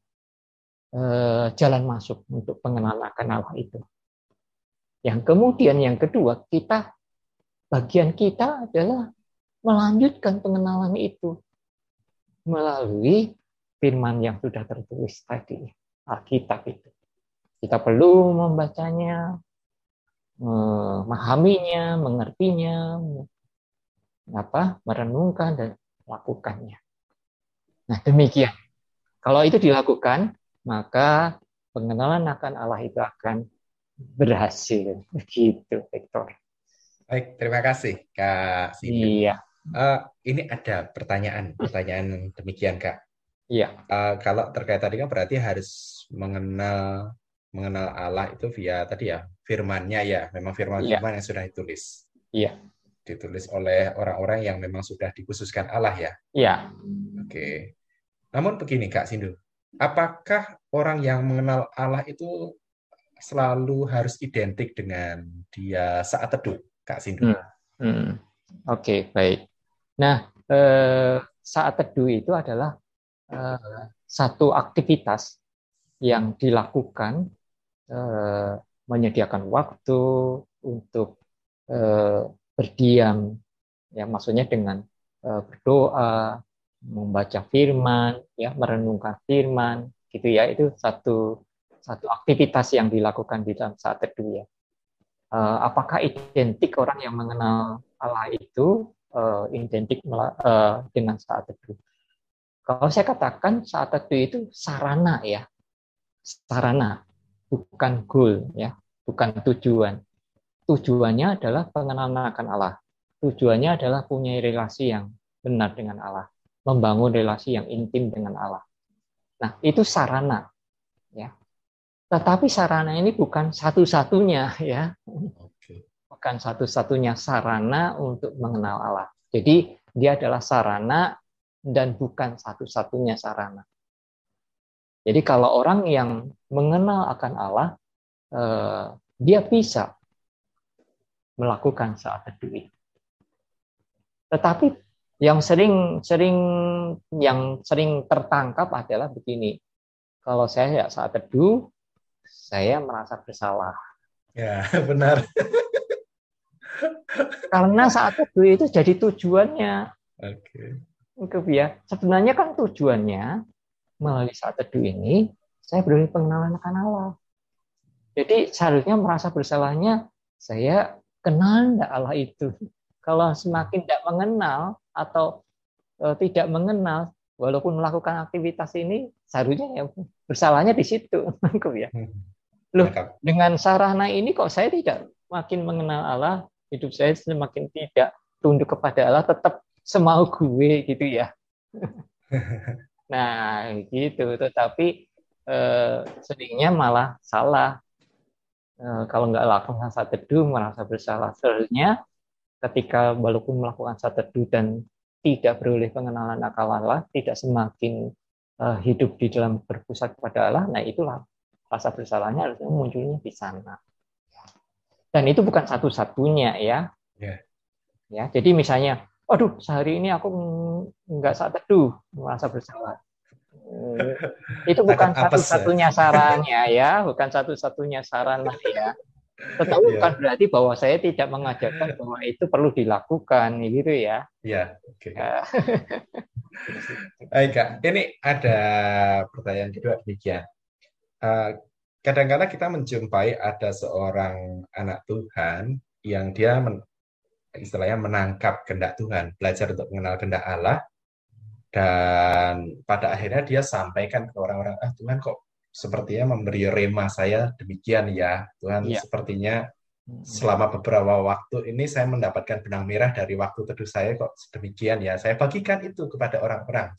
eh, jalan masuk untuk pengenalan akan Allah itu. Yang kemudian yang kedua, kita bagian kita adalah melanjutkan pengenalan itu melalui firman yang sudah tertulis tadi, Alkitab itu. Kita perlu membacanya, memahaminya, mengertinya, apa, merenungkan dan lakukannya. Nah, demikian. Kalau itu dilakukan, maka pengenalan akan Allah itu akan berhasil. Begitu, Victor. Baik, terima kasih, Kak Sini. Iya. Uh, ini ada pertanyaan, pertanyaan demikian, Kak. Iya. Uh, kalau terkait tadi kan berarti harus mengenal mengenal Allah itu via tadi ya firmannya ya, memang firman-firman iya. yang sudah ditulis. Iya ditulis oleh orang-orang yang memang sudah dikhususkan Allah ya. Iya. Oke. Namun begini Kak Sindu, apakah orang yang mengenal Allah itu selalu harus identik dengan dia saat teduh, Kak Sindu? Hmm. Hmm. Oke, baik. Nah, eh, saat teduh itu adalah eh, satu aktivitas yang dilakukan eh, menyediakan waktu untuk eh, berdiam ya maksudnya dengan uh, berdoa membaca firman ya merenungkan firman gitu ya. Itu satu satu aktivitas yang dilakukan di dalam saat teduh ya. Uh, apakah identik orang yang mengenal Allah itu uh, identik uh, dengan saat teduh kalau saya katakan saat teduh itu sarana ya sarana bukan goal ya bukan tujuan tujuannya adalah pengenalan akan Allah. Tujuannya adalah punya relasi yang benar dengan Allah, membangun relasi yang intim dengan Allah. Nah, itu sarana ya. Tetapi sarana ini bukan satu-satunya ya. Bukan satu-satunya sarana untuk mengenal Allah. Jadi dia adalah sarana dan bukan satu-satunya sarana. Jadi kalau orang yang mengenal akan Allah, eh, dia bisa melakukan saat teduh Tetapi yang sering sering yang sering tertangkap adalah begini. Kalau saya ya saat teduh, saya merasa bersalah. Ya, benar. Karena saat teduh itu jadi tujuannya. Oke. Okay. ya. Sebenarnya kan tujuannya melalui saat teduh ini saya beri pengenalan akan Allah. Jadi seharusnya merasa bersalahnya saya kenal tidak Allah itu. Kalau semakin tidak mengenal atau e, tidak mengenal, walaupun melakukan aktivitas ini, seharusnya ya bersalahnya di situ, ya. Loh, dengan sarana ini kok saya tidak makin mengenal Allah, hidup saya semakin tidak tunduk kepada Allah, tetap semau gue gitu ya. nah, gitu. Tetapi eh, seringnya malah salah Eh, kalau nggak lakukan saat teduh merasa bersalah. Seharusnya ketika walaupun melakukan saat teduh dan tidak beroleh pengenalan akal Allah, tidak semakin uh, hidup di dalam berpusat kepada Allah, nah itulah rasa bersalahnya harusnya munculnya di sana. Dan itu bukan satu-satunya ya. Yeah. Ya, jadi misalnya, aduh sehari ini aku nggak saat teduh merasa bersalah. Eh, itu bukan ya? satu-satunya sarannya ya, bukan satu-satunya saran lah ya. Tetapi yeah. bukan berarti bahwa saya tidak mengajarkan bahwa itu perlu dilakukan gitu ya. Iya, oke. Okay. Ya. Baik, Kak. Ini ada pertanyaan kedua demikian. Uh, kadang-kadang kita menjumpai ada seorang anak Tuhan yang dia men, istilahnya menangkap kehendak Tuhan, belajar untuk mengenal kehendak Allah, dan pada akhirnya dia sampaikan ke orang-orang, ah Tuhan kok sepertinya memberi rema saya demikian ya, Tuhan ya. sepertinya selama beberapa waktu ini saya mendapatkan benang merah dari waktu teduh saya kok demikian ya, saya bagikan itu kepada orang-orang.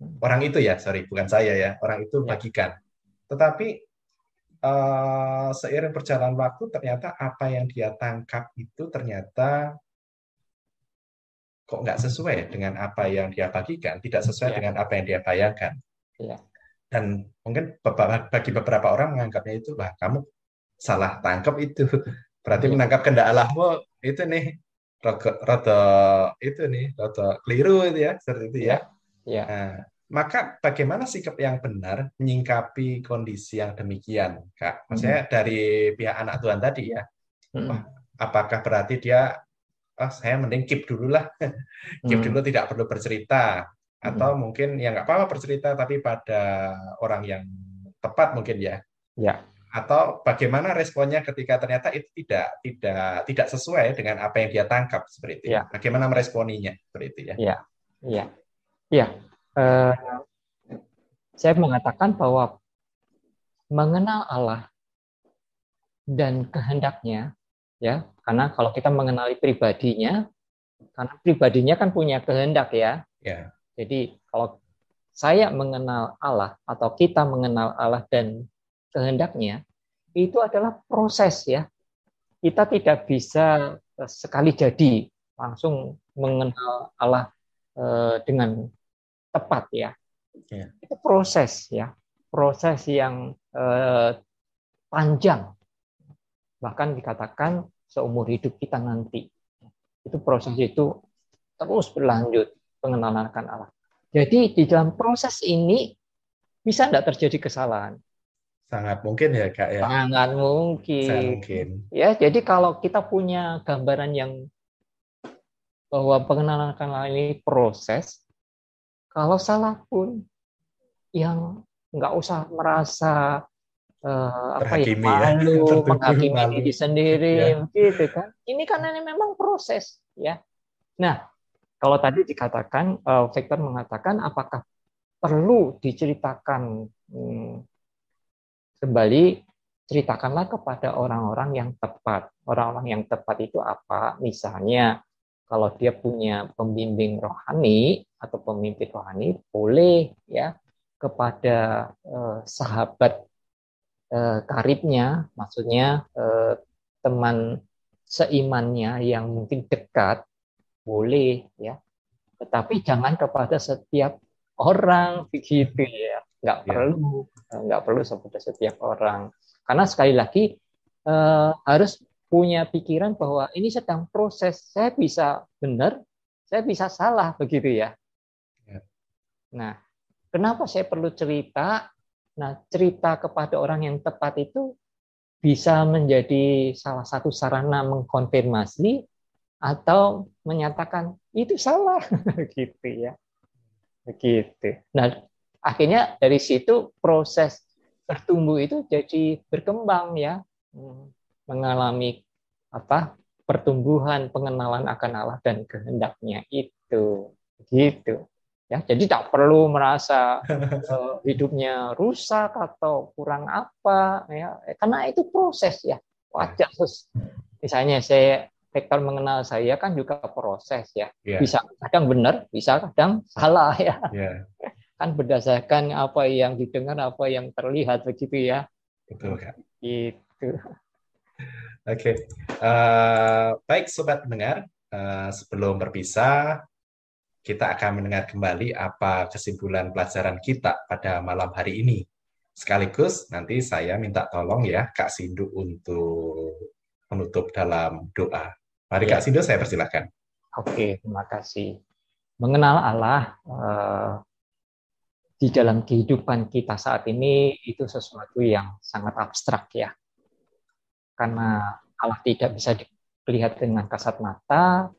Hmm. Orang itu ya, sorry, bukan saya ya, orang itu ya. bagikan. Tetapi uh, seiring perjalanan waktu ternyata apa yang dia tangkap itu ternyata kok nggak sesuai dengan apa yang dia bagikan, tidak sesuai ya. dengan apa yang dia bayangkan. Ya. Dan mungkin bagi beberapa orang menganggapnya itu, wah kamu salah tangkap itu. Berarti ya. menangkap kehendak Allahmu itu nih rada itu nih rada keliru itu ya seperti itu ya. ya. Nah, maka bagaimana sikap yang benar menyingkapi kondisi yang demikian, Kak? Maksudnya hmm. dari pihak anak Tuhan tadi ya. Hmm. Wah, apakah berarti dia oh saya mending keep dulu lah keep hmm. dulu tidak perlu bercerita atau hmm. mungkin ya nggak apa-apa bercerita tapi pada orang yang tepat mungkin ya ya atau bagaimana responnya ketika ternyata itu tidak tidak tidak sesuai dengan apa yang dia tangkap seperti itu ya. bagaimana meresponinya seperti itu ya ya ya ya uh, saya mengatakan bahwa mengenal Allah dan kehendaknya ya karena kalau kita mengenali pribadinya karena pribadinya kan punya kehendak ya yeah. jadi kalau saya mengenal Allah atau kita mengenal Allah dan kehendaknya itu adalah proses ya kita tidak bisa eh, sekali jadi langsung mengenal Allah eh, dengan tepat ya yeah. itu proses ya proses yang eh, panjang bahkan dikatakan seumur hidup kita nanti. Itu proses itu terus berlanjut pengenalan akan Allah. Jadi di dalam proses ini bisa tidak terjadi kesalahan? Sangat mungkin ya kak ya. Sangat mungkin. Sangat mungkin. Ya jadi kalau kita punya gambaran yang bahwa pengenalan akan Allah ini proses, kalau salah pun yang nggak usah merasa uh, apa ya malu ya. menghakimi diri sendiri ya. gitu kan. Ini kan ini memang proses ya. Nah kalau tadi dikatakan uh, Victor mengatakan apakah perlu diceritakan hmm, kembali ceritakanlah kepada orang-orang yang tepat. Orang-orang yang tepat itu apa? Misalnya kalau dia punya pembimbing rohani atau pemimpin rohani boleh ya kepada uh, sahabat eh, karibnya, maksudnya eh, teman seimannya yang mungkin dekat boleh ya, tetapi jangan kepada setiap orang begitu ya, nggak ya. perlu nggak perlu kepada setiap orang. Karena sekali lagi eh, harus punya pikiran bahwa ini sedang proses saya bisa benar saya bisa salah begitu ya. ya. Nah, kenapa saya perlu cerita? Nah, cerita kepada orang yang tepat itu bisa menjadi salah satu sarana mengkonfirmasi atau menyatakan itu salah gitu ya. Begitu. Nah, akhirnya dari situ proses bertumbuh itu jadi berkembang ya. Hmm, mengalami apa? pertumbuhan pengenalan akan Allah dan kehendaknya itu. Gitu ya jadi tak perlu merasa uh, hidupnya rusak atau kurang apa ya karena itu proses ya wajar terus misalnya saya Vektor mengenal saya kan juga proses ya yeah. bisa kadang benar bisa kadang salah ya yeah. kan berdasarkan apa yang didengar apa yang terlihat begitu ya betul kan itu oke okay. uh, eh, baik sobat pendengar uh, sebelum berpisah kita akan mendengar kembali apa kesimpulan pelajaran kita pada malam hari ini. Sekaligus nanti saya minta tolong ya Kak Sindu untuk menutup dalam doa. Mari ya. Kak Sindu saya persilakan. Oke, terima kasih. Mengenal Allah uh, di dalam kehidupan kita saat ini itu sesuatu yang sangat abstrak ya. Karena Allah tidak bisa dilihat dengan kasat mata,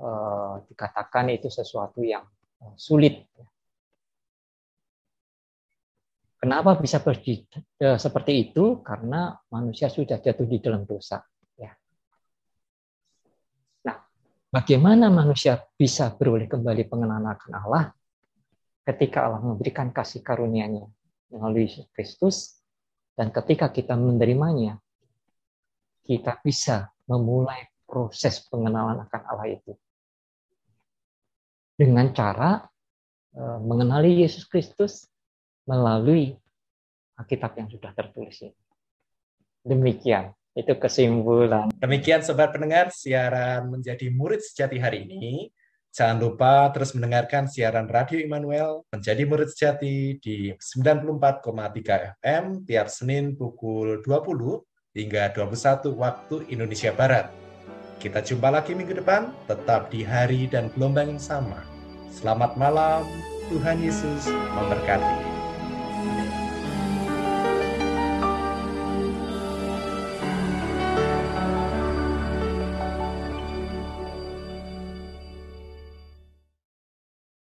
uh, dikatakan itu sesuatu yang sulit. Kenapa bisa berdi, e, seperti itu? Karena manusia sudah jatuh di dalam dosa. Ya. Nah, bagaimana manusia bisa beroleh kembali pengenalan akan Allah ketika Allah memberikan kasih karunia-Nya melalui Kristus dan ketika kita menerimanya, kita bisa memulai proses pengenalan akan Allah itu dengan cara e, mengenali Yesus Kristus melalui Alkitab yang sudah tertulis ini. Demikian, itu kesimpulan. Demikian Sobat Pendengar, siaran menjadi murid sejati hari ini. Jangan lupa terus mendengarkan siaran Radio Immanuel menjadi murid sejati di 94,3 FM tiap Senin pukul 20 hingga 21 waktu Indonesia Barat. Kita jumpa lagi minggu depan, tetap di hari dan gelombang yang sama. Selamat malam, Tuhan Yesus memberkati.